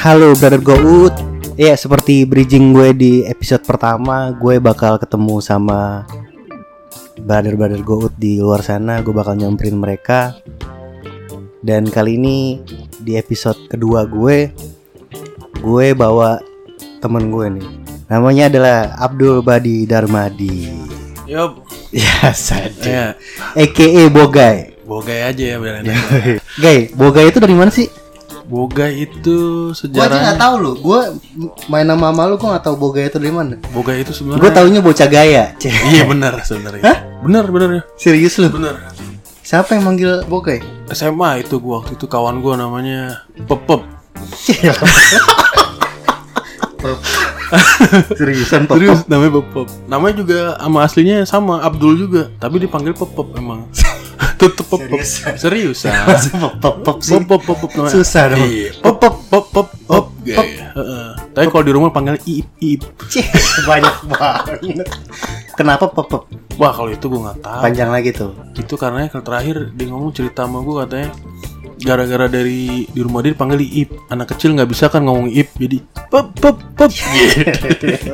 Halo brother Gout Ya seperti bridging gue di episode pertama Gue bakal ketemu sama Brother-brother Gout di luar sana. Gue bakal nyamperin mereka. Dan kali ini di episode kedua gue Gue bawa temen gue nih. Namanya adalah Abdul Badi Darmadi. Yup, Ya saja ya, A.K.A. Bogai. Bogai aja ya Gay, Bogai itu dari mana sih? Bogai itu Gue aja sejarah nggak tahu loh. Gue main nama sama lu, gue nggak tahu Bogai itu dari mana. Bogai itu sebenarnya Gue taunya bocah gaya. Iya benar sebenarnya. Benar benar ya. Serius lu? Benar. Siapa yang manggil Bogai? SMA itu gua waktu itu kawan gua namanya Pepep Seriusan Serius namanya Pepep Namanya juga sama aslinya sama Abdul juga. Tapi dipanggil Pepep emang Tetep Pepep Seriusan Pop pop sih. Pepep Pepep namanya Susah dong. Iya Pepep Pepep Pep Gaya. Heeh. Tapi kalau di rumah panggil Iip Iip banyak banget. Kenapa pop pop? Wah kalau itu gua nggak tahu Panjang lagi tuh. itu karena yang terakhir dia ngomong cerita sama gue katanya gara-gara dari di rumah dia dipanggil Iip anak kecil nggak bisa kan ngomong Iip jadi pep pep pep gitu.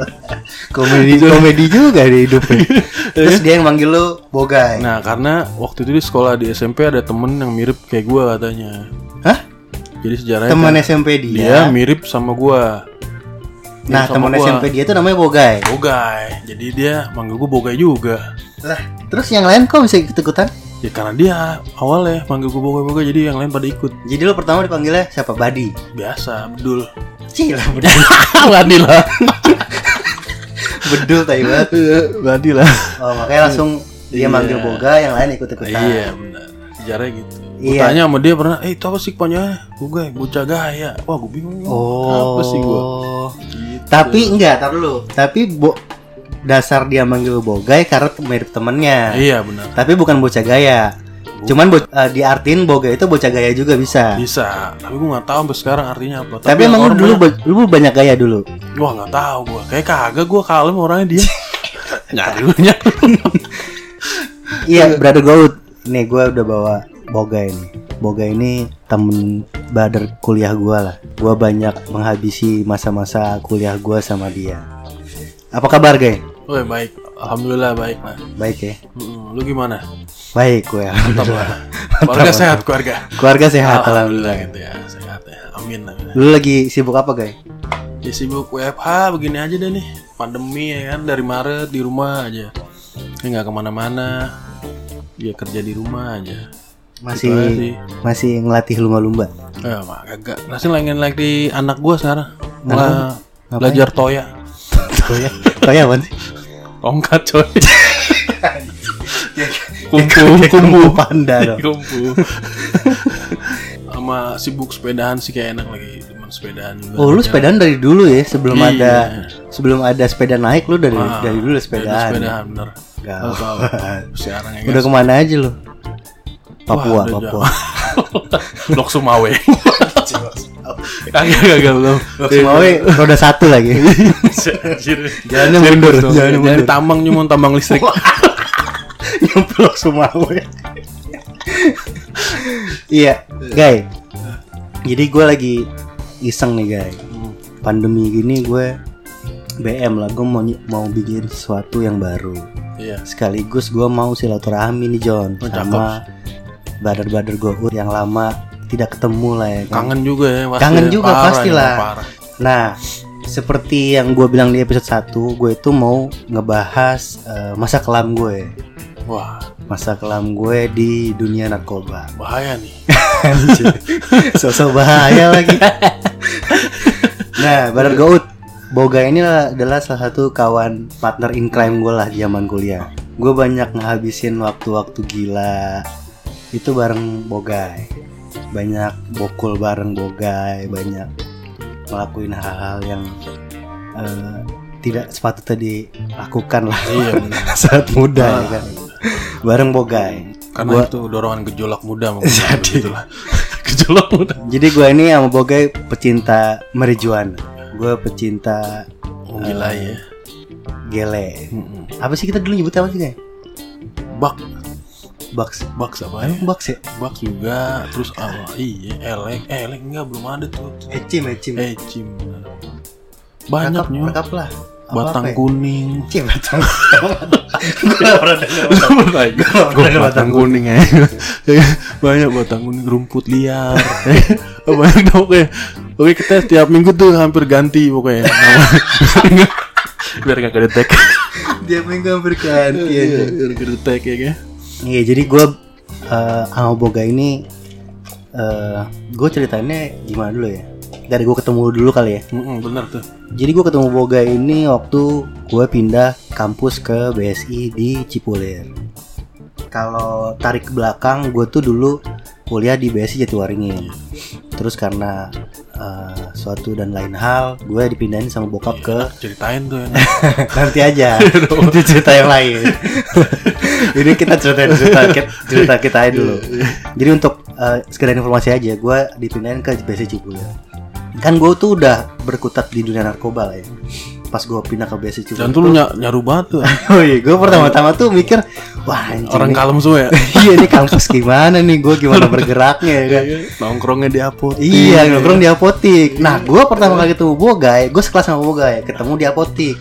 Komedi komedi juga di hidupnya. Terus dia yang manggil lu Bogai. nah karena waktu itu di sekolah di SMP ada temen yang mirip kayak gue katanya Hah? jadi sejarahnya Teman kan SMP dia dia. mirip sama gue Nah, teman SMP dia tuh namanya Bogai. Bogai jadi dia manggil gue Bogai juga Lah, terus yang lain kok bisa ikut-ikutan? ya karena dia awalnya manggil gue Bogai Bogai jadi yang lain pada ikut Jadi lu pertama dipanggilnya siapa? Badi. biasa Abdul Cila, bedul. Badi lah bedul tai banget. Badi lah Oh, makanya langsung dia Iya. manggil Boga, yang lain ikut-ikutan. Iya benar. Sejarahnya gitu. Gue Iya. tanya sama dia pernah, eh itu apa sih? Gue gue bocah gaya. Wah gue bingung. Oh. Apa sih gue? Tapi enggak, tar dulu. Tapi bo dasar dia manggil Bogai karena mirip temennya. Iya benar. Tapi bukan bocah gaya. Cuman bo eh, diartiin Boga itu bocah gaya juga bisa. Bisa. Tapi gue nggak tahu sampai sekarang artinya apa. Tapi, emang lu dulu banyak- ba- lu banyak gaya dulu. Wah nggak tahu gue. Kayak kagak gue kalem orangnya dia. Nyari. Iya, brother Gout. Nih gue udah bawa Boga ini. Boga ini temen brother kuliah gue lah. Gue banyak menghabisi masa-masa kuliah gue sama dia. Apa kabar, Gay? Oke baik. Alhamdulillah baik lah. Baik ya. Mm, Lu gimana? Baik gue. Mantap lah. Keluarga sehat keluarga. Keluarga sehat Alhamdulillah alhamdulillah. gitu ya. Sehat ya. Amin. amin. Lu lagi sibuk apa, Gay? Ya sibuk WFH begini aja deh nih Pandemi ya kan dari Maret di rumah aja Ini nggak ke mana-mana Dia kerja di rumah aja Masih Gitu masih ngelatih lumba-lumba. Eh mah kagak Masih lagi lagi anak gua sekarang Mulai Ngapain? belajar toya Toya. Toya apa sih? Tongkat coy Kumpu Kumpu panda dong. Kumpu Sama sibuk sepedahan sih kayak enak lagi Teman sepedahan juga Oh, lu sepedaan dari dulu ya sebelum Iya. ada sebelum ada sepeda naik lu dari Ah, dari dulu Dari sepedaan. Sepedahan bener. Tahu. Sekarang ya Udah ke mana aja lu? Papua, Wah, Papua. Lok Sumawe. Kagak kagak belum. Sumawe roda satu lagi. Jalannya mundur, jalannya mundur. Dari tambang cuma tambang listrik. Nyemplok Sumawe. iya, Guy. Jadi gue lagi iseng nih, Guy. Pandemi gini gue BM lah, gue mau mau bikin sesuatu yang baru. Iya. Sekaligus gue mau silaturahmi nih John Oh, sama bader-bader gue yang lama tidak ketemu lah ya kan. Kangen juga ya pasti. Kangen juga, Parah, pastilah. parah. Nah, seperti yang gue bilang di episode 1 gue itu mau ngebahas eh, masa kelam gue. Wah, Masa kelam gue di dunia narkoba. bahaya nih. Sosok bahaya lagi. nah, Bader Gout. Boga ini adalah salah satu kawan partner in crime gue lah zaman kuliah. Gue banyak ngehabisin waktu-waktu gila itu bareng Bogai. Banyak bokul bareng Bogai, banyak ngelakuin hal-hal yang eh, tidak sepatutnya dilakukan lah Iya saat muda ya kan. Bareng Bogai. Karena Gua- itu dorongan gejolak muda mungkin. Jadi. Gejolak muda. Jadi gue ini sama Bogai pecinta marijuana. Gue pecinta Oh, gila ya. gele. Apa sih kita dulu nyebutnya apa sih guys? Bak Bucks. Bucks apa ya? Bucks ya? Bucks juga, terus apa? Iya, Elek, eh, Elek enggak belum ada tuh. Ecim, Ecim. Eh, Cim. Banyak Rekap- nih. rekap lah. Batang ya? kuning. Cih, batang. Gue gak pernah denger batang. Kuning ya. Banyak batang kuning rumput liar. Banyak dong oke. Oke kita setiap minggu tuh hampir ganti pokoknya. Biar gak kedetek. Dia minggu hampir ganti aja. Biar kedetek ya kan. Iya, jadi gue eh sama Boga ini eh gue ceritainnya gimana dulu ya? Dari gue ketemu dulu kali ya. Mm-mm, bener tuh. Jadi gue ketemu Boga ini waktu gue pindah kampus ke BSI di Cipulir. Kalau tarik ke belakang, gue tuh dulu kuliah di BSI Jatiwaringin. Terus karena eh, suatu dan lain hal, gue dipindahin sama bokap ke Ceritain tuh ya. nanti aja. Itu cerita yang lain. Ini kita ceritain cerita cerita kita aja dulu. Jadi untuk eh, sekedar informasi aja, gue dipindahin ke BSI Cipulir. Kan gue tuh udah berkutat di dunia narkoba lah ya. Pas gue pindah ke BSI Cipulir. Dan tuh lu ny- nyaru banget tuh. Oh iya, gue pertama-tama tuh mikir, wah anjing Orang nih- kalem semua ya. iya ini kampus gimana nih, gue gimana bergeraknya ya kan? Nongkrongnya di apotek. Iya, nongkrong di apotik. Nah, gue pertama kali ketemu Bogai, gue sekelas sama Bogai, ketemu di apotik.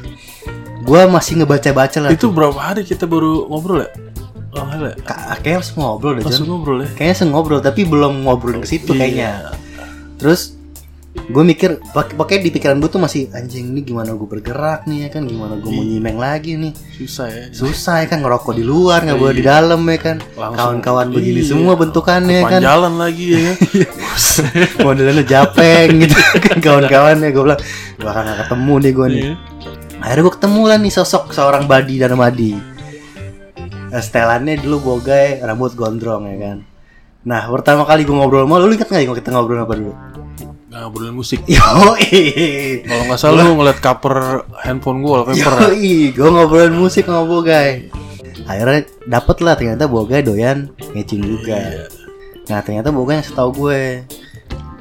Gue masih ngebaca-baca lah. Itu berapa hari kita baru ngobrol ya? Oh, ya? Kayaknya langsung ngobrol deh, Langsung ngobrol ya? Kayaknya ngobrol, tapi belum ngobrol ke situ kayaknya. Terus gue mikir, pak- pakai di pikiran gue tuh masih anjing ini gimana gue bergerak nih ya kan, gimana gue mau nyimeng lagi nih. Susah ya. Susah ya kan ngerokok di luar, nggak boleh di dalam ya kan. Kawan-kawan begini Iya. semua bentukannya kan. Jalan lagi ya. Modelnya japeng gitu kan kawan-kawan ya gue bilang bakal gak ketemu nih gue nih. Iya. Akhirnya gue ketemu lah nih sosok seorang Badi dan Madi. Nah, Setelannya dulu bogai, rambut gondrong ya kan. Nah pertama kali gue ngobrol sama lu, lu inget gak ya kita ngobrol apa dulu? Ngobrolin musik. Yo Kalau nggak salah lu ngeliat cover handphone gua wallpaper. Yo gue ngobrolin musik sama bogai. Akhirnya dapet lah ternyata bogai doyan ngecing juga. Iya. Nah ternyata bogai yang setahu gue.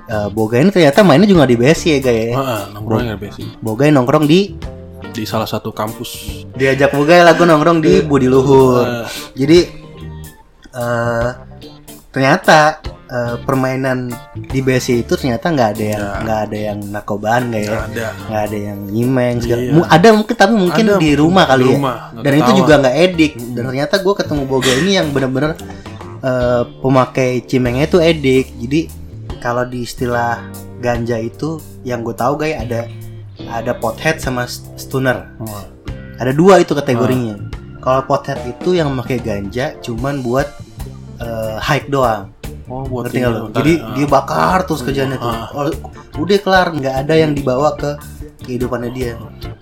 eh, bogai ini ternyata mainnya juga di BSI ya guys ya. Ah, nongkrongnya basic Bogai nongkrong di di salah satu kampus. diajak Bogai lagu nongkrong di Budi Luhur. Ah, Jadi eh ternyata eh, permainan di BSI itu ternyata nggak ada yang Ya. nggak ada yang narkobaan nggak ya, nggak ada. ada yang nyimeng segala. Iya. Ada mungkin tapi mungkin Ada di rumah kali ya. rumah, nggak Dan itu ketahuan. juga nggak edik. Dan ternyata gue ketemu Bogai ini yang bener-bener eh, pemakai cimengnya itu edik. Jadi kalau di istilah ganja itu yang gue tahu guys ada ada pothead sama stunner. Wah, Ada dua itu kategorinya. Kalau pothead itu yang memakai ganja cuman buat eh, hike doang. Oh, buat Ngerti lo? Jadi Ah. dia bakar terus kerjanya tuh. Ah. Oh, udah kelar, nggak ada yang dibawa ke kehidupannya dia.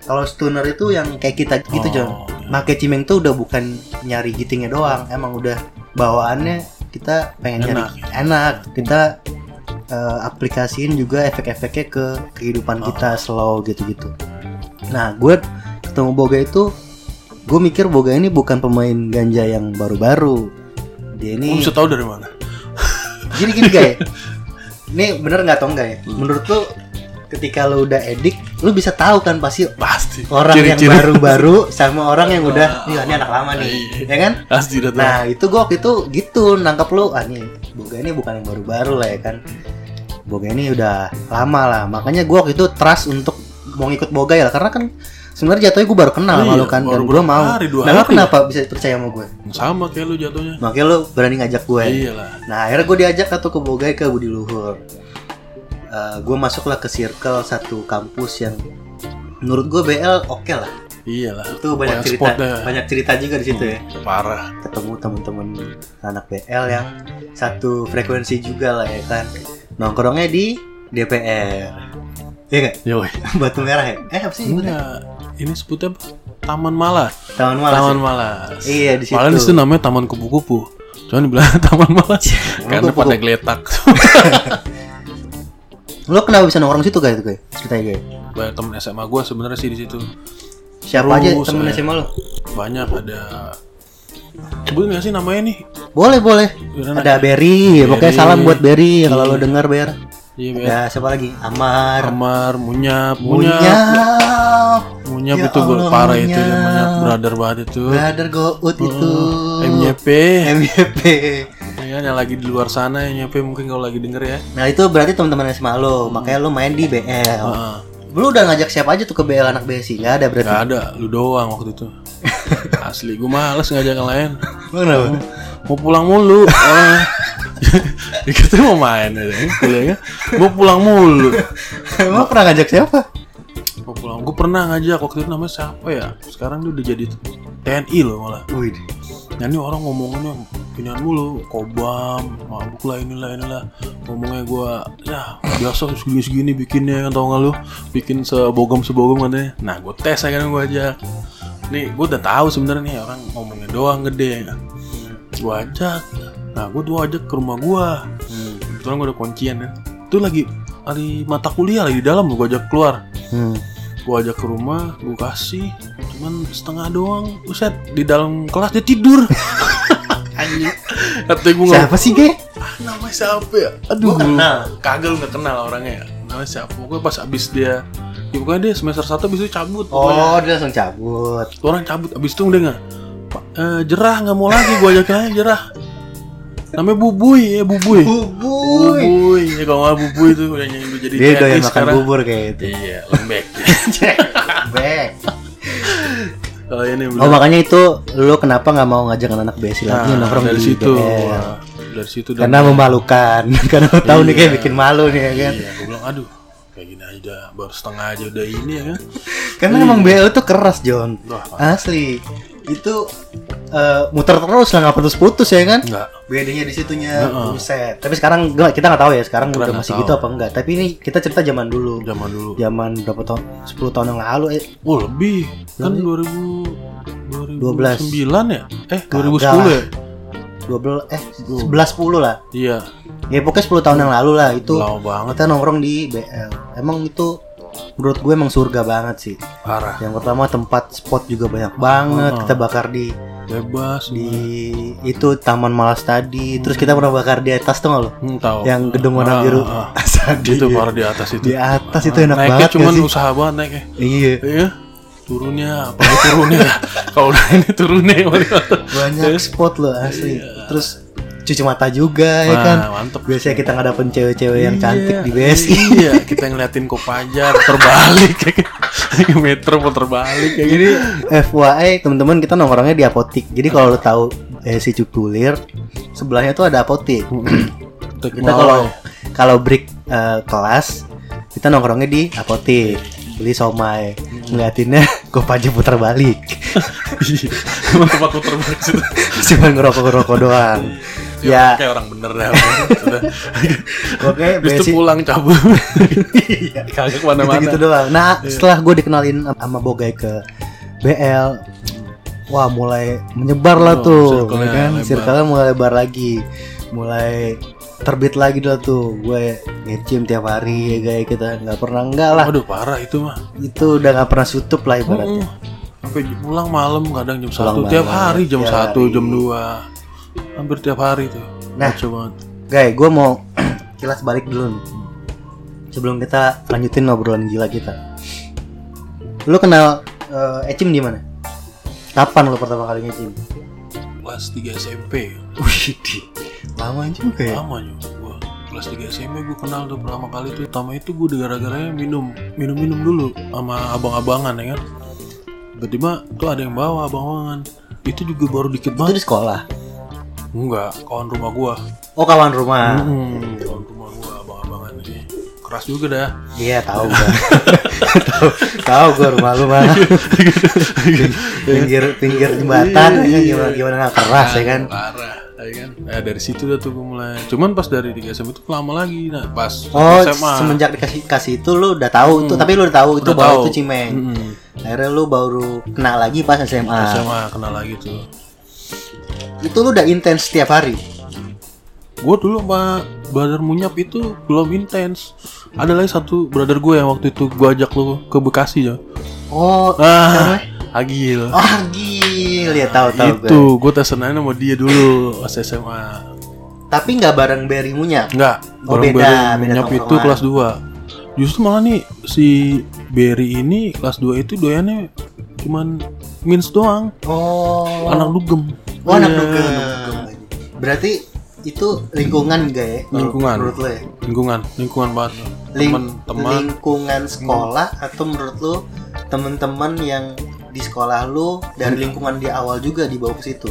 Kalau stunner itu yang kayak kita gitu, Oh, John. iya. Make cimeng tuh udah bukan nyari gitingnya doang, emang udah bawaannya kita pengen nyari Enak. enak. Kita eh, aplikasiin juga efek-efeknya ke kehidupan Oh. kita slow gitu-gitu. Nah, gue ketemu Boga itu, gue mikir Boga ini bukan pemain ganja yang baru-baru. Dia Lu ini bisa tahu dari mana? Jadi gini guys ini bener nggak tau nggak ya? Menurut lu ketika lu udah edik lu bisa tahu kan pasti Pasti. orang yang Ciri-ciri. baru-baru sama orang yang udah iya ini anak lama nih Iya. ya kan? Pasti udah nah itu gua waktu itu gitu nangkep lu ah nih boga ini bukan yang baru-baru lah ya kan. Boga ini udah lama lah. Makanya gua waktu itu trust untuk mau ngikut boga ya karena kan sebenarnya jatuhnya gue baru kenal sama Iya, lu kan baru dan gue mau nah lu hari. kenapa bisa percaya sama gue Sama kayak lu jatuhnya. makanya lu berani ngajak gue Iya lah. Nah akhirnya gue diajak atau ke Bogai ke Budi Luhur. gue masuklah ke circle satu kampus yang menurut gue BL oke lah. Iya lah. Itu banyak Banyak cerita, spotnya. banyak cerita juga di situ ya. Parah. Ketemu temen-temen anak BL yang satu frekuensi juga lah ya kan. Nongkrongnya di DPR. Iya? Yoi. Batu merah ya? Eh apa sih? Enggak. Ini sebutnya apa? Taman Malas. Taman Malas. Taman ya? Malas. Iya, di situ. Malah di situ namanya Taman Kupu-kupu. Cuman dibilang Taman Malas karena kupu-kupu. pada geletak. Lo kenapa bisa nongkrong situ guys? Guys, ceritanya guys. Banyak temen SMA gue sebenarnya sih di situ. Siapa aja temen eh, SMA lo? Banyak ada Sebut nggak sih namanya nih? Boleh boleh. Ada Berry, pokoknya salam buat Berry kalau Iya. lo denger Ber. Iya. Ada siapa lagi? Amar. Kamar, Munyap, Munyap. Munyap. Munyap Ya itu gue parah itu ya, Munyap. Brother banget itu. Brother Gout itu. MYP. MYP. Ya, yang lagi di luar sana MYP mungkin kalau lagi denger ya. Nah itu berarti teman-teman SMA lo, makanya lo main di BL. Heeh. Lu udah ngajak siapa aja tuh ke BL anak BSI? Gak ada berarti. Gak ada, lu doang waktu itu. Asli, gue males ngajak yang lain. Lu kenapa? Mau pulang mulu. Kita mau main ya, kuliahnya. Mau pulang mulu. Emang pernah ngajak siapa? Mau pulang. Gue pernah ngajak waktu itu namanya siapa ya? Sekarang dia udah jadi TNI loh malah. Wih. Nah ini orang ngomongnya ginian mulu, kobam, mabuk lah inilah inilah. Ngomongnya gua ya biasa segini segini bikinnya kan tau gak lu? Bikin sebogom sebogom katanya. Nah gue tes aja kan gue ajak. Nih gue udah tahu sebenarnya nih orang ngomongnya doang gede. Gue ajak. Nah gue tuh ajak ke rumah gua. Hmm. Kebetulan gue ada kuncian kan. Itu lagi hari mata kuliah lagi di dalam gue ajak keluar. Hmm. Gue ajak ke rumah, gue kasih, cuman setengah doang. Buset, di dalam kelas dia tidur. Anjing. Katanya gue Siapa sih, Ge? Ah, namanya siapa ya? Aduh, Gua kenal. Kagak lu gak kenal orangnya ya. Namanya siapa? Pokoknya pas abis dia Ya pokoknya dia semester 1 abis itu cabut pokoknya. Oh, dia langsung cabut. Orang cabut abis itu udah gak "Pak, eh, Jerah gak mau lagi gue ajak aja jerah Namanya Bubuy ya Bubuy Bubuy. Bubuy Ya kalau nggak Bubuy tuh udah nyanyi udah jadi Dia doyan makan sekarang. bubur kayak gitu. Iya lembek Bek. Kalau ini Oh makanya itu lu kenapa nggak mau ngajak anak BSI lagi Nah, nongkrong dari di situ dari situ dan Karena memalukan. Karena tahu nih Iya. kayak bikin malu nih ya kan. iya gue bilang aduh kayak gini aja dah, baru setengah aja udah ini ya kan Karena emang BL tuh keras John. Wah, Asli. Itu eh, muter terus lah nggak putus-putus ya kan? enggak Bedanya di situnya buset. Tapi sekarang gak- kita nggak tahu ya sekarang udah nggak masih tahu. gitu apa enggak. Tapi ini kita cerita zaman dulu. zaman dulu Zaman berapa tahun? 10 tahun yang lalu eh oh lebih kan Lebih. 2000 12. 2009 ya eh Kagak 2010 lah. ya 12 eh 11 10 lah. iya Ya pokoknya 10 tahun yang lalu lah itu. lama banget Kita nongkrong di BL. Emang itu menurut gue emang surga banget sih. parah Yang pertama tempat spot juga banyak banget. Heeh. Kita bakar di bebas di itu Taman Malas tadi. Terus kita pernah bakar di atas tuh lo? hmm, tahu Yang gedung warna Ah, biru. ah, ah. Itu parah di atas itu Di atas itu enak naiknya banget cuman sih? usaha banget naiknya Iya. iya turunnya apalagi turunnya kalau udah ini turunnya Banyak spot loh asli. Terus cuci mata juga ya Wah, kan. mantep Biasanya kita ngadapin cewek-cewek yang cantik Iya, di BSI. Iya, kita ngeliatin Kopajar terbalik metro mau terbalik kayak Jadi FYI teman-teman kita nongkrongnya di apotik. Jadi kalau lo tahu BSI Cukulir, sebelahnya tuh ada apotik. kita kalau kalau break eh, kelas kita nongkrongnya di apotik. Beli somai. Ngeliatinnya Kopaja putar balik. Emang tempat mau terbalik situ. cuma ngerokok ngerokok doang ya kayak orang bener dah. Sudah. oke basic pulang cabut. Kagak ke mana-mana. gitu, doang nah setelah gue dikenalin sama Bogai ke BL wah mulai menyebar lah Oh, tuh circle-nya ya kan circle-nya mulai lebar lagi mulai terbit lagi dah tuh gue ngecim tiap hari ya guys kita nggak pernah enggak lah Waduh parah itu mah. itu udah nggak pernah sutup lah ibaratnya Mm. Sampai pulang malam kadang jam Pulang satu tiap hari jam tiap satu hari. jam dua hampir tiap hari tuh. Nah. Kacau banget. Guys, gue mau kilas balik dulu nih. Sebelum kita lanjutin obrolan gila kita. Lu kenal eh, Ecim di mana? Kapan lu pertama kali ngecim? Kelas 3 SMP. Wih, lama juga ya. Lama juga gua. Kelas 3 SMP gue kenal tuh pertama kali tuh. Pertama itu gue gara-garanya minum minum-minum dulu sama abang-abangan ya kan. Tiba-tiba tuh ada yang bawa abang-abangan. Itu juga baru dikit Itu banget. di sekolah. Enggak, kawan rumah gua. Oh, kawan rumah. Hmm, kawan rumah gua abang-abangan ini. Keras juga dah. Iya, tahu gua. tahu, tahu gua rumah lu mah. pinggir pinggir jembatan ya, gimana gimana nggak keras ya kan. Parah, ya kan. Nah, dari situ dah tuh gue mulai. Cuman pas dari 3 SMP itu lama lagi. Nah, pas Oh, SMA. semenjak dikasih kasih itu lu udah tahu itu, tapi lu udah tahu itu Udah baru tahu. itu cimeng. Mm-mm. Akhirnya lu baru kenal lagi pas SMA. SMA kenal lagi tuh. Itu lu udah intens setiap hari. Gue dulu sama brother Munyap itu belum intens. Ada lagi satu brother gue yang waktu itu gue ajak lu ke Bekasi ya. Oh, Ah, Agil. ah gil ya tahu tahu itu gue tes sama dia dulu pas SMA. Tapi nggak bareng Berry Munyap. Enggak, Oh, bareng beda, beda Munyap itu tongkrongan. kelas 2 Justru malah nih si Berry ini kelas 2 itu doyannya cuman mins doang Oh. Anak dugem Oh, anak Iya, dugem. anak dugem. Berarti itu lingkungan gak ya? Lingkungan. Menurut lo ya? Lingkungan, lingkungan banget Ling- Teman-teman lingkungan sekolah atau menurut lu teman-teman yang di sekolah lu dari lingkungan di awal juga dibawa ke situ?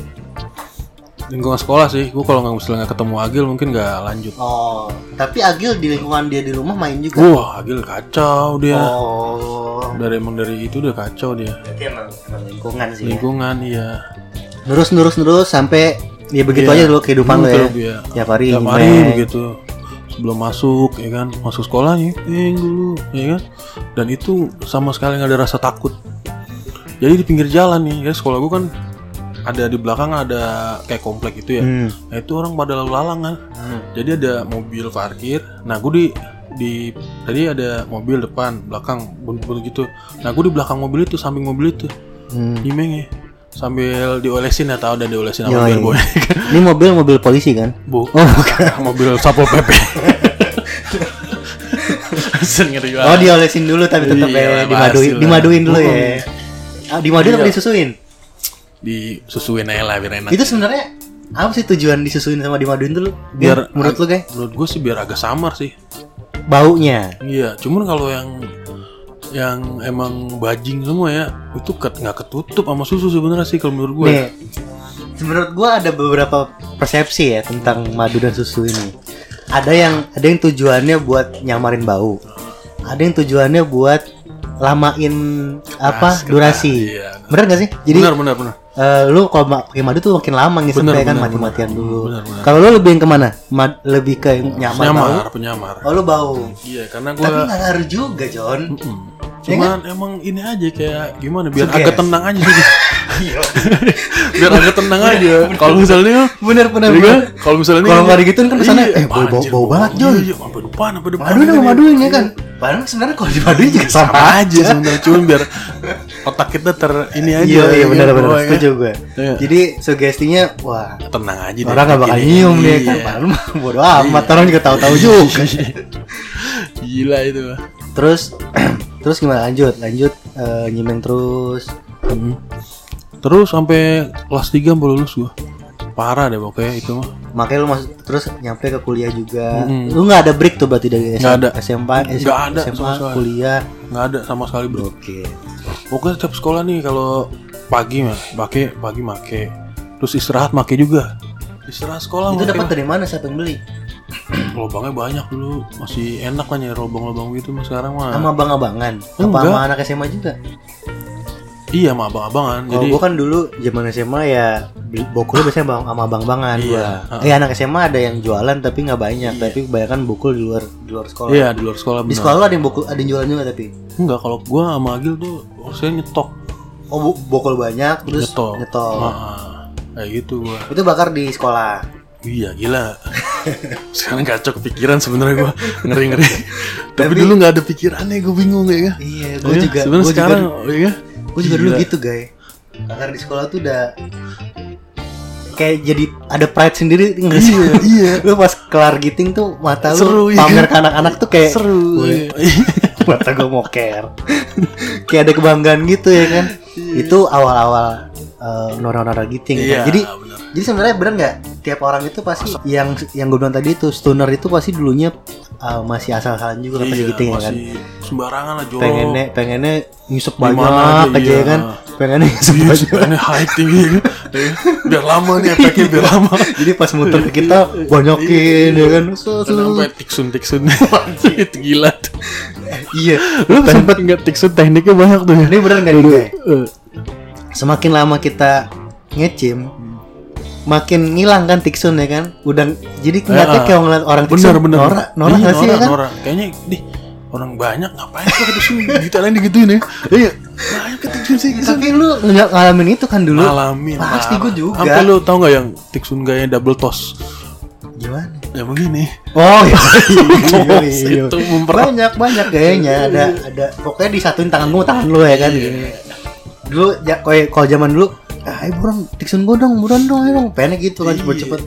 Lingkungan sekolah sih Gue kalau nggak misalnya ketemu Agil mungkin nggak lanjut Oh, tapi Agil di lingkungan dia di rumah main juga. Wah, Agil kacau dia Oh, Dari emang dari itu udah kacau dia berarti emang, emang lingkungan sih. Ya. Lingkungan iya Nurus nurus nurus sampai ya begitu Iya. aja dulu kehidupan lo ya. Iya. Tiap hari. Tiap hari main. begitu sebelum masuk ya kan masuk sekolah nih eh, dulu ya kan dan itu sama sekali nggak ada rasa takut jadi di pinggir jalan nih ya sekolah gua kan ada di belakang ada kayak komplek gitu ya Hmm. nah itu orang pada lalu lalang kan Hmm. jadi ada mobil parkir nah gue di di tadi ada mobil depan belakang buntu gitu nah gue di belakang mobil itu samping mobil itu Hmm. nyimeng ya sambil diolesin ya tau udah diolesin sama biar boy Ini mobil mobil polisi kan? Bu, Oh, bukan. mobil satpol pp. Oh, diolesin dulu tapi tetap Iya, ya dimaduin, dimaduin dulu ya. Hmm. Ah, dimaduin apa Iya. disusuin? Disusuin aja lah biar enak. Itu sebenarnya apa sih tujuan disusuin sama dimaduin dulu? biar menurut lu guys? Menurut gue sih biar agak samar sih. Baunya. Iya, cuman kalau yang yang emang bajing semua ya itu ket nggak ketutup sama susu sebenarnya sih kalau menurut gue. Nih, menurut gua ada beberapa persepsi ya tentang madu dan susu ini. Ada yang ada yang tujuannya buat nyamarin bau. Ada yang tujuannya buat lamain apa durasi. Iya. Bener gak sih? Jadi benar benar benar. eh, lu kalau pakai madu tuh makin lama ngisep Bener, ya kan bener, mati-matian bener. dulu. Bener, bener. Kalau lu lebih yang ke mana? Ma- lebih ke nyaman bau? Penyamar. Oh lu bau. Iya, karena gue Tapi nggak ngaruh juga John. Mm-mm. Ya Cuman emang ini aja kayak gimana biar Suges. agak tenang aja sih. biar agak tenang aja. Kalau misalnya Bener bener. Iya bener. kan? Kalau misalnya Kalau ini- nggak digituin kan ke sana, Iya, eh, bau- bau- bau banget, Jon. Iya, iya, sampai depan, sampai depan. Maduin sama maduin ya kan. Padahal sebenarnya kalau dimaduin juga sama, Sama aja sebenarnya cuman biar otak kita ter ini aja. Iya iya ya benar kan? benar Bahwa ya setuju gue. Iya. Jadi sugestinya wah Tenang aja deh. orang nggak bakal nyium dia kan. Iya. Padahal mah bodo amat orang juga tahu-tahu juga. Gila itu. terus terus gimana lanjut lanjut eh, nyimeng terus. Hmm. Terus sampai kelas 3 baru lulus gua. Parah deh pokoknya itu mah. Makanya lu masuk terus nyampe ke kuliah juga. Mm-mm. Lu nggak ada break tuh berarti dari Nggak ada. SMA, ada SMA, sama sekali. kuliah. nggak ada sama sekali bro. Oke. Pokoknya setiap sekolah nih kalau pagi mah pakai pagi make. Terus istirahat make juga. Istirahat sekolah Itu dapat dari mana siapa yang beli? Lobangnya banyak dulu masih enak kan ya lobang-lobang gitu mah sekarang mah Sama abang-abangan. Apa sama anak SMA juga? iya sama abang-abangan Kalau jadi gua kan dulu zaman SMA ya bokul biasanya bang, sama abang-abangan Iya, gua. ha. Eh anak SMA ada yang jualan tapi nggak banyak, tapi kebanyakan bukul di luar di luar sekolah. iya di luar sekolah Di benar sekolah lu ada yang bukul, ada yang jualan juga tapi. enggak kalau gua sama Agil tuh saya nyetok Oh bu- bokol banyak terus nyetok nyetok. Ah, kayak gitu gua Itu bakar di sekolah. iya gila sekarang kacau kepikiran sebenarnya gua ngeri ngeri tapi Tapi- dulu nggak ada pikirannya gua bingung ya kan Iya, Iya, gue juga. sebenarnya Gue juga, sekarang ya gua juga dulu gitu guys. Bakar di sekolah tuh udah kayak jadi ada pride sendiri nggak sih? Iya, iya. Lu pas kelar giting tuh mata lu Seru, iya. pamer ke anak-anak tuh kayak seru Gue- iya. mata gue moker kayak ada kebanggaan gitu ya kan itu awal-awal uh, nora-nora giting kan. Iya, jadi benar. Jadi sebenarnya bener nggak? Tiap orang itu pasti yang yang gue bilang tadi itu stoner itu pasti dulunya uh, masih asal-asalan juga kan Iya, giting ya kan? sembarangan lah jorok pengennya pengennya mana banyak aja, aja ya iya. kan? Pengennya Iya, banyak. sebenarnya high tinggi kan. Biar lama nih efeknya biar lama. Jadi pas muter ke kita banyakin ya kan? Sampai tiksun tiksun. Itu gila. Tuh iya. Lu sempet nggak tiksun tekniknya banyak tuh ya? Ini bener nggak nih? Eh, semakin lama kita ngecim makin ngilang kan tiksun ya kan? Udah jadi ngeliatnya Ya. kayak ngeliat orang tiksun. Bener bener. Norak norak Iya, nggak sih ya kan? Norak. kayaknya di orang banyak ngapain sih ke tiksun ditanya digituin ya. Iya. Banyak ke tiksun sih tapi lu nggak ngalamin itu kan dulu? Ngalamin Pasti gua juga. sampai lu tau nggak yang tiksun gaya double toss? Gimana? Ya begini. Oh iya, Bos, itu memper- banyak banyak kayaknya ada ada. Pokoknya disatuin tangan lu tangan lu ya kan? Dulu ya kalau zaman dulu ah ayo buruan tiksun gua dong buruan dong ayo dong pengen gitu kan Iya. cepet cepet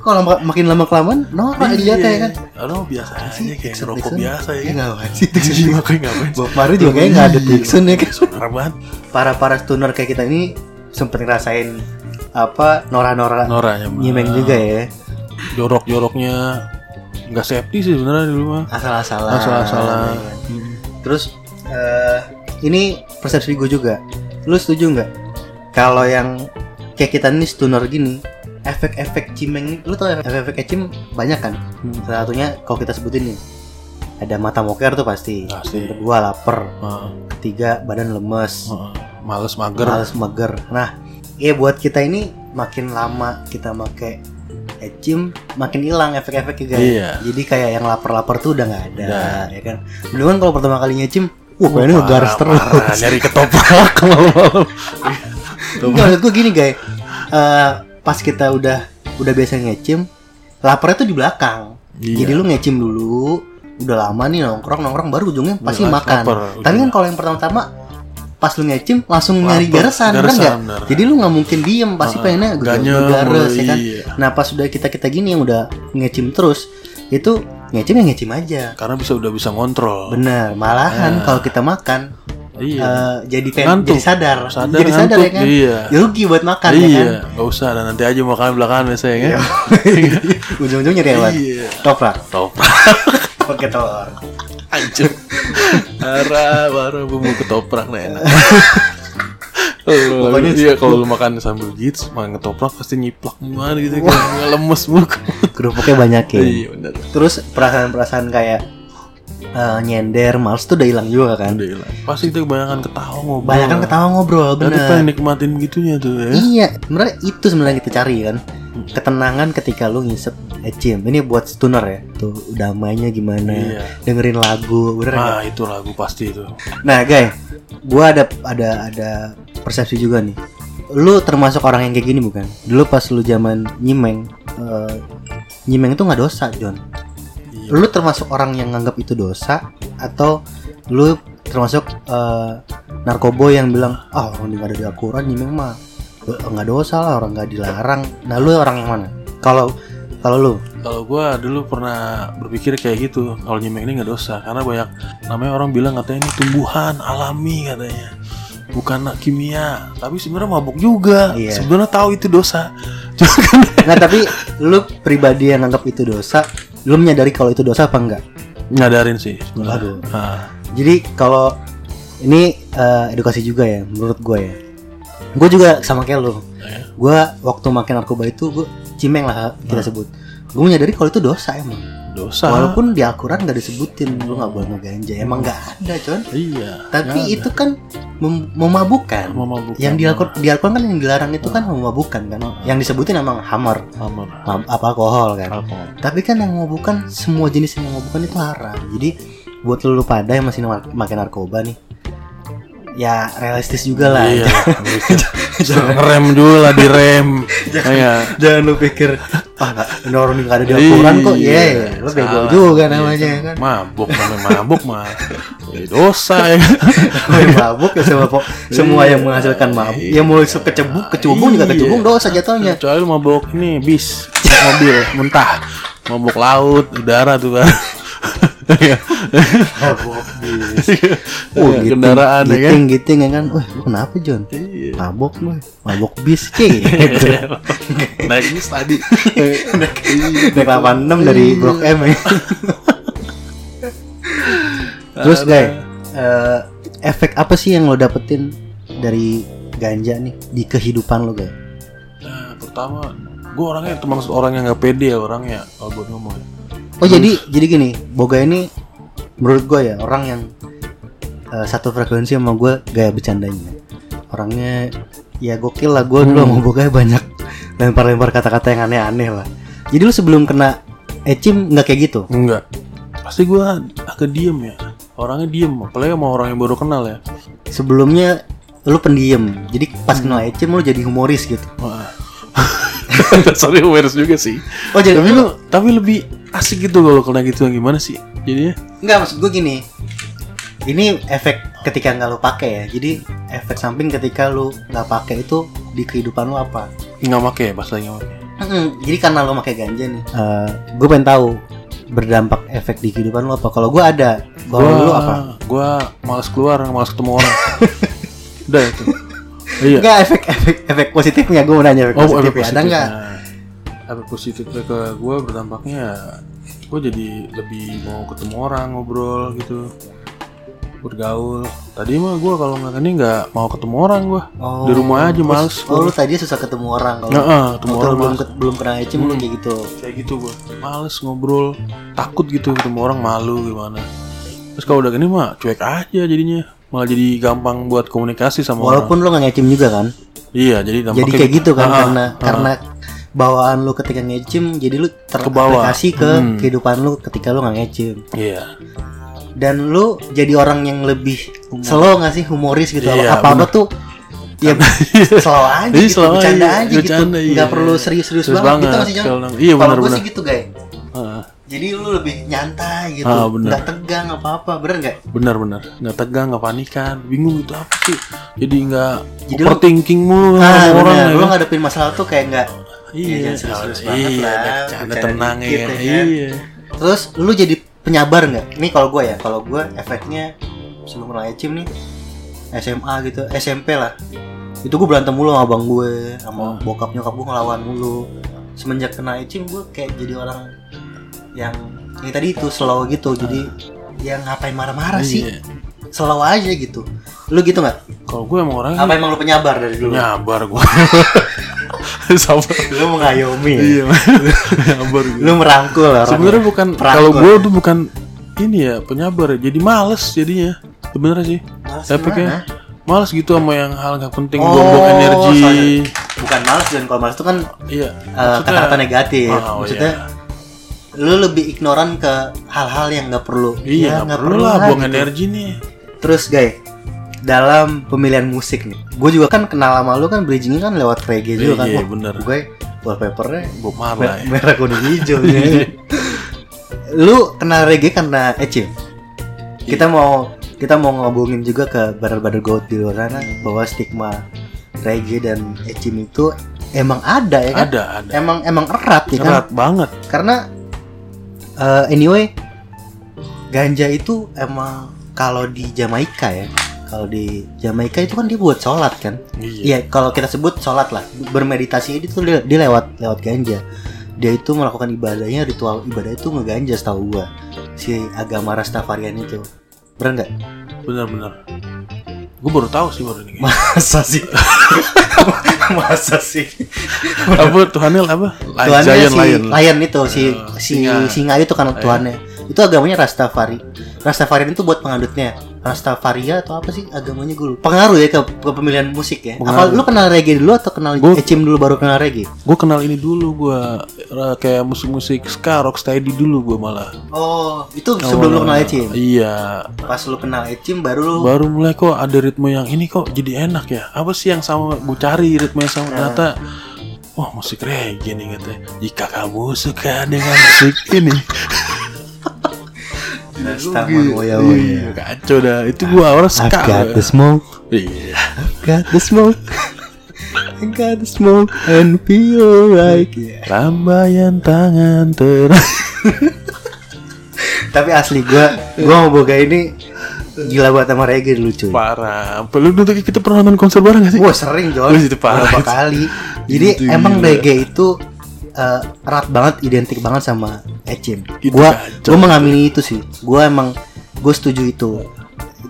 kalau mak- makin lama kelamaan norak dilihatnya ya kan. Aduh biasa aja kayak Dixon, ngerokok Dixon. biasa ya. Ya kan? ngapain sih Dixon? Iya, makanya ngapain? Bob Marley juga kayaknya nggak ada Dixon ya kan. Parah banget. Para para stoner kayak kita ini sempet ngerasain apa nora-nora Noranya mah. nyimeng juga ya. Jorok-joroknya nggak safety sih sebenarnya dulu mah. Asal-asalan. Asal-asalan. ya. Terus eh, ini persepsi gue juga. Lu setuju nggak? Kalau yang kayak kita ini stoner gini, efek-efek cimeng ini, lu tau efek-efek cim banyak kan? Hmm. Salah satunya kalau kita sebutin nih, ada mata moker tuh pasti. Pasti. Kedua lapar, Heeh, ketiga badan lemes, heeh. Males mager. males mager. Nah, iya buat kita ini makin lama kita make ecim makin hilang efek-efeknya guys. Iya. Jadi kayak yang lapar-lapar tuh udah nggak ada, Udah. ya kan. Dulu kan kalau pertama kali ngecim, wah Parah, ngegaris terus. Nyari ketoprak malam-malam. Enggak, menurut gue gini guys, Eh, pas kita udah udah biasa ngecim, laparnya tuh di belakang. Iya. Jadi lu ngecim dulu, udah lama nih nongkrong nongkrong baru ujungnya pasti Udah makan. lapar, Tapi kan kalau yang pertama-tama pas lu ngecim langsung nyari garesan, kan garesan, nggak? bener. Jadi lu nggak mungkin diem, pasti Heeh, pengennya ganyem, gares ya kan. iya. Nah pas udah kita kita gini yang udah ngecim terus, itu ngecim ya ngecim aja. Karena bisa udah bisa ngontrol. Bener, malahan Nah. kalau kita makan Iya. eh, jadi pengen Ngantuk. jadi sadar, Sadar, jadi sadar ngantuk, ya kan. iya. Ya rugi buat makan ya kan. iya, nggak usah dan nanti aja makan belakangan biasanya kan. Ujung-ujung nyari apa? Iya. Toprak, Ketoprak. pakai telur. Anjir. Parah, parah bumbu ketoprak nah enak. Pokoknya- iya kalau lu makan sambil gitu, makan ketoprak pasti nyiplak gimana gitu kayak lemes muka. Kerupuknya banyak ya. Iya benar. Terus perasaan-perasaan kayak eh, nyender, males tuh udah hilang juga kan. Udah hilang. Pasti itu kebanyakan ketawa ngobrol. Banyak kan ketawa ngobrol, Nanti pengen bener. nikmatin gitunya tuh ya. Iya, sebenarnya itu sebenarnya kita cari kan. Ketenangan ketika lu ngisep ecim. Ini buat stoner ya. Tuh damainya gimana? Iya. Dengerin lagu, bener? Ah itu lagu pasti itu. Nah, guys, gua ada ada ada persepsi juga nih. Lu termasuk orang yang kayak gini bukan? Dulu pas lu zaman nyimeng, eh, nyimeng itu nggak dosa, John. Lu termasuk orang yang nganggap itu dosa atau lu termasuk eh, narkobo yang bilang, ah orang nggak ada di Al-Quran nyimeng mah do- nggak dosa lah, orang nggak dilarang. Nah, lu orang yang mana? Kalau kalau lu, Kalau gua dulu pernah berpikir kayak gitu, kalau nyemeng ini nggak dosa karena banyak namanya orang bilang katanya ini tumbuhan alami katanya. Bukan kimia, tapi sebenarnya mabuk juga. Iya. Sebenarnya tahu itu dosa. Kan nah tapi lu pribadi yang nganggap itu dosa, lu menyadari kalau itu dosa apa enggak? nyadarin sih sebenarnya. Aduh. Ah, Jadi kalau ini eh, edukasi juga ya menurut gue ya. Gue juga sama kayak lo. ya. Gue waktu makin narkoba itu gue cimeng lah kita sebut. Gue menyadari kalau itu dosa emang. Dosa. Walaupun di Al-Quran gak disebutin lu nggak boleh ngeganja. Emang nggak ada con. iya. Tapi nggak itu kan mem- memabukkan. ada. memabukkan. Yang di Al-Quran di Al-Quran kan yang dilarang itu kan memabukkan kan. Yang disebutin emang hammer, mam- apa alkohol kan. Alkohol. Tapi kan yang memabukkan semua jenis yang memabukkan itu haram. Jadi buat lu pada yang masih ma- makan narkoba nih, ya realistis juga lah. Iya. Jangan ngerem dulu lah direm. Iya. Jangan lu pikir ah nggak orang nggak ada di kok. Iya. Iya, lu bego juga Iya. namanya kan. Mabuk namanya mabuk mah. Ya, dosa ya. Mabuk ya semua po- semua yang menghasilkan mabuk. Iya. Yang mau kecebuk, kecubung juga Iya. kecubung dosa jatuhnya. Kecuali mabuk ini bis mobil muntah. Mabuk laut, udara tuh kan. Iya. Mabuk. Oh, kendaraan ya kan. giting, giting ya kan. Wah, lu kenapa John? Iya. Mabuk lu. Mabuk bis gitu. Naik bis tadi. Naik 86 dari Blok M ya. Terus guys, eh, efek apa sih yang lo dapetin dari ganja nih di kehidupan lo guys? Nah, pertama gue orangnya termasuk orang yang nggak pede ya orangnya kalau buat ngomong ya. Oh jadi jadi gini, Boga ini menurut gue ya orang yang eh, satu frekuensi sama gue gaya bercandanya. Orangnya ya gokil lah gue dulu sama Boga banyak lempar-lempar kata-kata yang aneh-aneh lah. Jadi lu sebelum kena ecim nggak kayak gitu? Enggak. Pasti gue agak diem ya. Orangnya diem, apalagi sama orang yang baru kenal ya. Sebelumnya lu pendiam. Jadi pas kena ecim lu jadi humoris gitu. Wah. Sorry wares juga sih. Oh jadi Tapi lu tapi lebih asik gitu kalau kena gitu gimana sih? Jadinya Enggak maksud gue gini Ini efek ketika nggak lu pakai ya Jadi efek samping ketika lu nggak pakai itu Di kehidupan lu apa nggak make ya nggak. Mm-mm. Jadi karena lo pakai ganja nih, gue pengen tahu berdampak efek di kehidupan lo apa? Kalau gue ada, kalau Gua- lo apa? Gua malas keluar, malas ketemu orang. Udah itu. Iya. Enggak efek efek efek positifnya gue mau nanya efek Oh, positifnya efek ada positif. nggak? Nah, efek positifnya ke gue berdampaknya gue jadi lebih mau ketemu orang ngobrol gitu bergaul tadi mah gue kalau nggak ini nggak mau ketemu orang gue Oh, di rumah aja males Oh lu tadi susah ketemu orang kalau Heeh, ketemu orang belum ke- belum pernah ecim Hmm. kayak gitu. kayak gitu gue males ngobrol takut gitu ketemu orang malu gimana terus kalau udah gini mah cuek aja jadinya malah jadi gampang buat komunikasi sama orang Walaupun lu nggak ngecim juga kan. iya jadi Jadi kayak gitu kan Ah, karena ah. karena bawaan lu ketika ngecim jadi lu Kebawa. teraplikasi ke Hmm. kehidupan lu ketika lu nggak ngecim. iya Dan lu jadi orang yang lebih slow nggak sih humoris gitu. Iya, apa apa tuh ya slow aja Iya, gitu, slow bercanda aja, aja gitu. bercanda, iya. Nggak perlu serius-serius Serius banget, gitu banget, masih jangan. iya, Kalau gue sih gitu guys. Heeh. Jadi lu lebih nyantai gitu, Ah, bener. nggak tegang apa-apa, bener nggak? benar-benar nggak tegang nggak panikan bingung itu apa sih jadi nggak Jadi overthinking mulu Ah, sama orang bener. ya Lu kan? ngadepin masalah tuh kayak nggak iya jangan serius-serius banget iya lah, bercanda tenang ya ya kan? iya Terus lu jadi penyabar nggak? Ini kalau gue ya, kalau gue efeknya sebelum kenal Ecim nih SMA gitu, SMP lah. Itu gue berantem mulu sama abang gue, sama bokap nyokap gue ngelawan mulu. Semenjak kenal Ecim gue kayak jadi orang yang yang tadi itu slow gitu, jadi yang ngapain marah-marah sih? Iya. Slow aja gitu. Lu gitu nggak? kalau gue emang orangnya Apa emang lu penyabar dari dulu? nyabar gue sabar Lu mengayomi. ya? iya nyabar gue Lu merangkul orang. sebenarnya bukan kalau gue tuh bukan ini ya penyabar ya jadi males jadinya sebenarnya sih Males efeknya gimana? males gitu sama yang hal nggak penting Oh, buang energi soalnya- bukan males dan kalau males itu kan iya eh, kata-kata negatif. Ah, oh, Maksudnya lu lebih ignoran ke hal-hal yang nggak perlu. iya Ya, nggak perlu lah buang gitu. energi nih Terus guys, dalam pemilihan musik nih, gue juga kan kenal sama lu kan bridgingnya kan lewat reggae juga kan. Iya, bener. Gue wallpapernya Bob me- Marley merah kuning hijau. ya. Lu kenal reggae karena Ecim. Kita mau kita mau ngobongin juga ke brother-brother goat di luar sana bahwa stigma reggae dan Ecim itu emang ada ya kan? ada ada Emang emang erat ya kan? Erat banget Karena eh, anyway ganja itu emang kalau di Jamaika ya, kalau di Jamaika itu kan dia buat sholat kan? iya Iya, kalau kita sebut sholat lah, bermeditasi itu dia, dia lewat lewat ganja. Dia itu melakukan ibadahnya, ritual ibadah itu ngeganja setahu gua. Si agama Rastafarian itu. Bener nggak? benar-benar gue baru tahu sih baru ini Masa sih? Masa sih? apa Tuhannya apa Lion, Tuhannya Giant si Lion Lion itu si Eh, si singa. singa itu kan Tuhannya. Itu agamanya Rastafari. Rastafarian itu buat pengandutnya. Rastafaria atau apa sih agamanya? Gue lupa. Pengaruh ya ke, ke pemilihan musik ya. Apa lu kenal reggae dulu atau kenal Gua- Ecim dulu baru kenal reggae? gue kenal ini dulu gue kayak musik-musik ska rocksteady dulu gue malah. Oh, itu sebelum lu kenal Ecim. iya. Pas lu kenal Ecim baru lu baru mulai kok ada ritme yang ini kok jadi enak ya. Apa sih yang sama gue cari ritme yang sama? Ternyata wah musik reggae nih katanya. Jika kamu suka dengan musik ini Rastaman Woya Iya, kacau dah. Itu gue awalnya I've ska got gua. the smoke, iya. Got the smoke, I got the smoke and feel right. lambaian tangan terang. Tapi asli gua, gua mau boga ini gila banget sama reggae dulu cuy. parah. Perlu dulu kita pernah nonton konser bareng gak sih? Wah sering John, itu parah. berapa kali. Jadi emang reggae itu eh, erat banget, identik banget sama Ecim. Gua, gua mengamini itu sih. Gua emang, gue setuju itu.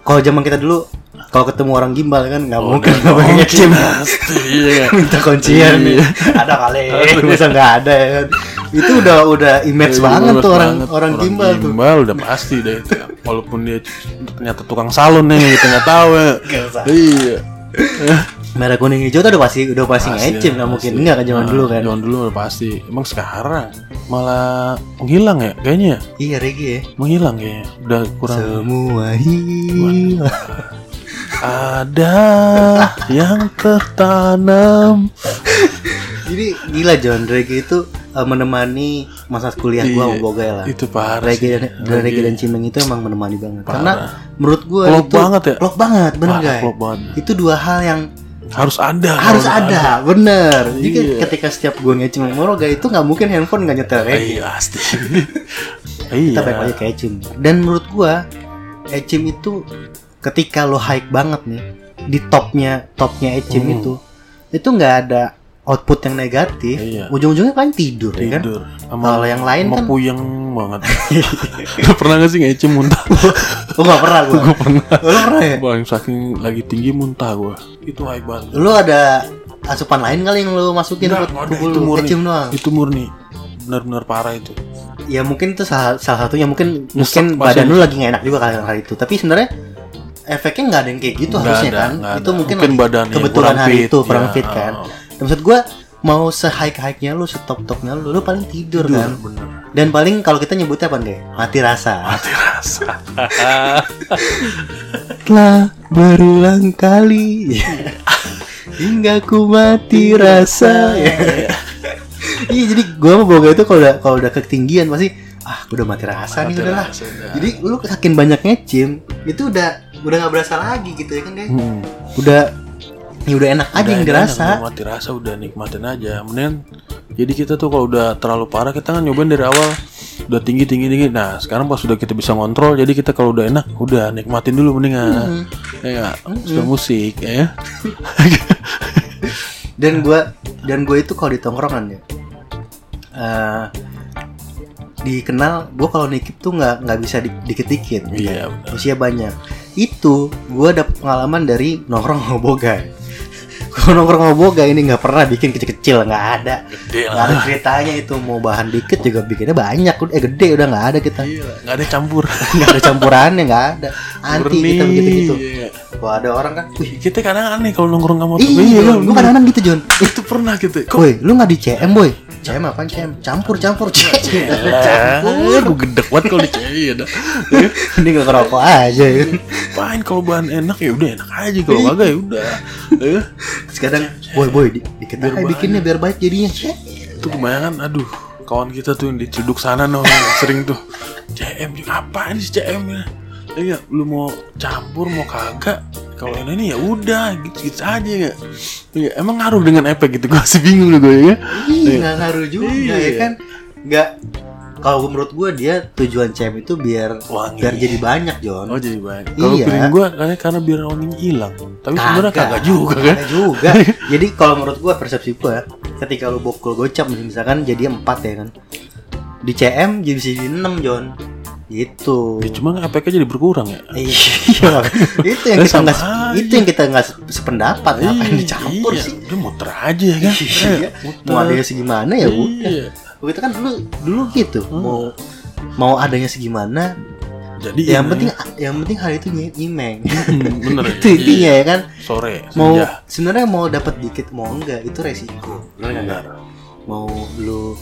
Kalau zaman kita dulu, kalau ketemu orang gimbal kan nggak mungkin nggak pakai Ecim. iya minta kuncian nih Iya. ada kali masa nggak ada ya kan itu udah udah image Iya, banget tuh orang banget. orang gimbal tuh gimbal udah pasti deh itu. walaupun dia ternyata tukang salon nih kita nggak tahu ya iya merah kuning hijau tuh udah pasti udah pasti Pasti, ngecim nggak mungkin. enggak kan zaman Nah, dulu kan? zaman dulu udah pasti. Emang sekarang malah menghilang ya kayaknya ya? Iya reggae ya. Menghilang kayaknya. Udah kurang semua hilang. Ada yang tertanam. Jadi gila John. Reggae itu eh, menemani masa kuliah gua Iya, sama Boga lah. itu parah reggae dan, reggae dan cimeng itu emang menemani banget. Parah. karena menurut gua itu banget ya? klop banget bener banget. itu dua hal yang harus ada harus nggak ada, bener. Jadi Iya. ketika setiap gue ngecim sama Moroga itu nggak mungkin handphone nggak nyetel ada. reggae. iya pasti iya Kita balik lagi ke Ecim. Dan menurut gua Ecim itu ketika lo high banget nih di topnya topnya Ecim Hmm. itu itu nggak ada output yang negatif. Iya. Ujung-ujungnya paling tidur, ya kan? tidur Kalau yang lain kan- puyeng banget lu pernah gak sih ngecem muntah Oh nggak pernah gua. gue pernah Lo pernah ya? Bang, saking lagi tinggi muntah gue itu high banget Lu ada asupan lain kali yang lu masukin Nggak, ada, itu lu murni doang. itu murni benar-benar parah itu Ya mungkin itu salah, salah satunya mungkin Nyesek mungkin badan lu lagi nggak enak juga kali kali itu. Tapi sebenarnya efeknya nggak ada yang kayak gitu Nggak harusnya ada, kan. Itu ada. mungkin, Mungkin badannya kebetulan hari fit, itu kurang ya. fit kan. Oh. Maksud gua mau se-high high-nya lu, setop-topnya lu, lu paling tidur, Tidur, kan. bener Dan paling kalau kita nyebutnya apa deh? Mati rasa. mati rasa Telah berulang kali hingga ku mati rasa. Iya jadi gua sama Boga itu kalau udah kalau udah ketinggian pasti ah gua udah mati rasa nih Mati udah lah. rasa, udah. Jadi lu saking banyak ngecim itu udah udah nggak berasa lagi gitu ya kan guys. Hmm. Udah ya udah enak aja yang enak, dirasa. udah mati rasa udah nikmatin aja. Mendingan jadi kita tuh kalau udah terlalu parah kita kan nyobain dari awal. Udah tinggi tinggi tinggi. Nah sekarang pas sudah kita bisa ngontrol jadi kita kalau udah enak udah nikmatin dulu mendingan. Ya nggak? Suka musik ya. Dan gua dan gue itu kalau di tongkrongan ya eh dikenal gue kalau nikip tuh nggak nggak bisa di- dikit-dikit. Iya benar. Usia banyak. Itu gue dapet pengalaman dari nongkrong sama gue nongkrong sama boga ini nggak pernah bikin kecil-kecil nggak ada. Gede nggak ada ceritanya itu mau bahan dikit juga bikinnya banyak eh gede udah nggak ada kita. Iya, nggak ada campur. Nggak ada campurannya nggak ada. Anti Murni. kita begitu gitu Iya. kalau ada orang kan wih kita kadang aneh kalau nongkrong sama iya Iya, gue kadang-kadang gitu John itu pernah gitu. Woi, lu nggak di CM boy? CM apa CM? Campur campur Campur, gue gedek banget kalau di cewek ya dah. Ini nggak ngerokok aja ya. Pain kalau bahan enak? Ya udah enak aja. Kalau kagak ya udah. Eh, Terus kadang, boy boy, di, aja bikinnya biar baik jadinya. Itu kebanyakan aduh. Kawan kita tuh yang di Cuduk sana no sering tuh. CM apaan sih CM ya? Iya, lu mau campur mau kagak kalau ini ya udah gitu gitu aja ya Iya, emang ngaruh dengan efek gitu gue masih bingung loh gue ya Iya, nggak ngaruh juga Iya. ya kan? Nggak. Kalau menurut gue dia tujuan CM itu biar Wangi. biar jadi banyak John. Oh jadi baik. Kalau Iya. piring gue karena karena biar wanginya hilang. Tapi sebenarnya kagak juga kan? Kagak juga. jadi kalau menurut gue persepsi gue, ketika lu bokul gocap misalkan jadi empat ya kan. Di CM jadi bisa jadi enam John. Gitu. Ya, cuma efeknya jadi berkurang ya. Iya, itu yang kita nggak itu yang kita nggak se- sependapat. Ngapain dicampur iya. sih? Dia muter aja ya kan. Iya, muter. mau adanya segimana ya udah. Iya. Kita kan dulu dulu gitu, mau mau adanya segimana. Jadi Yang penting yang penting hari itu ny- nyimeng. hmm, bener ya. itu intinya ya kan. Sore Mau sebenarnya mau dapat dikit mau enggak itu resiko. Bener? Bener. Mau lu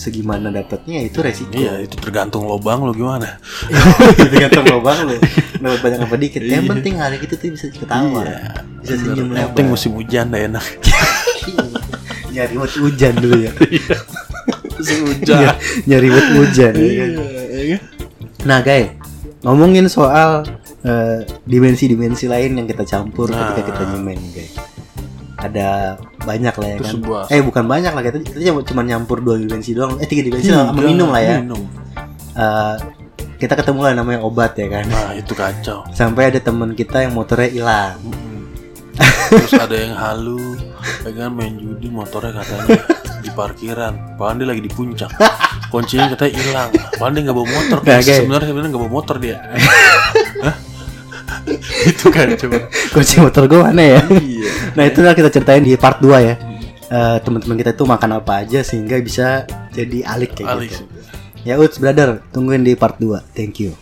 segimana dapatnya itu resiko. Iya itu tergantung lobang lo gimana. Tergantung lubang lu. Dapat banyak apa dikit. Yang Iya. penting hari itu tuh bisa ketawa. Iya. Bisa senyum Bener. Yang lebar. penting musim hujan dah enak. nyari buat hujan dulu ya. musim Ny- nyari buat hujan. ya kan? Iya. Nah, guys, ngomongin soal eh, dimensi-dimensi lain yang kita campur Nah. ketika kita nyemen, guys. Ada banyak lah ya Itu kan. sebuah- Eh, bukan banyak lah kita kita cuma- nyampur dua dimensi doang. Eh, tiga dimensi Iya, lah minum lah ya. Minum. Eh, kita ketemu lah namanya obat ya kan. Nah itu kacau. Sampai ada teman kita yang motornya hilang. Terus ada yang halu, pegang main judi motornya katanya di parkiran, padahal dia lagi di puncak. Kuncinya katanya hilang, padahal dia nggak bawa motor. Nah. Sebenarnya sebenarnya nggak bawa motor dia. Hah? itu kan coba. Kunci motor gue mana ya. Iya. Nah itu kita ceritain di part 2 ya. Uh, teman-teman kita itu makan apa aja sehingga bisa jadi alik kayak gitu. Ya Uts brother tungguin di part 2 thank you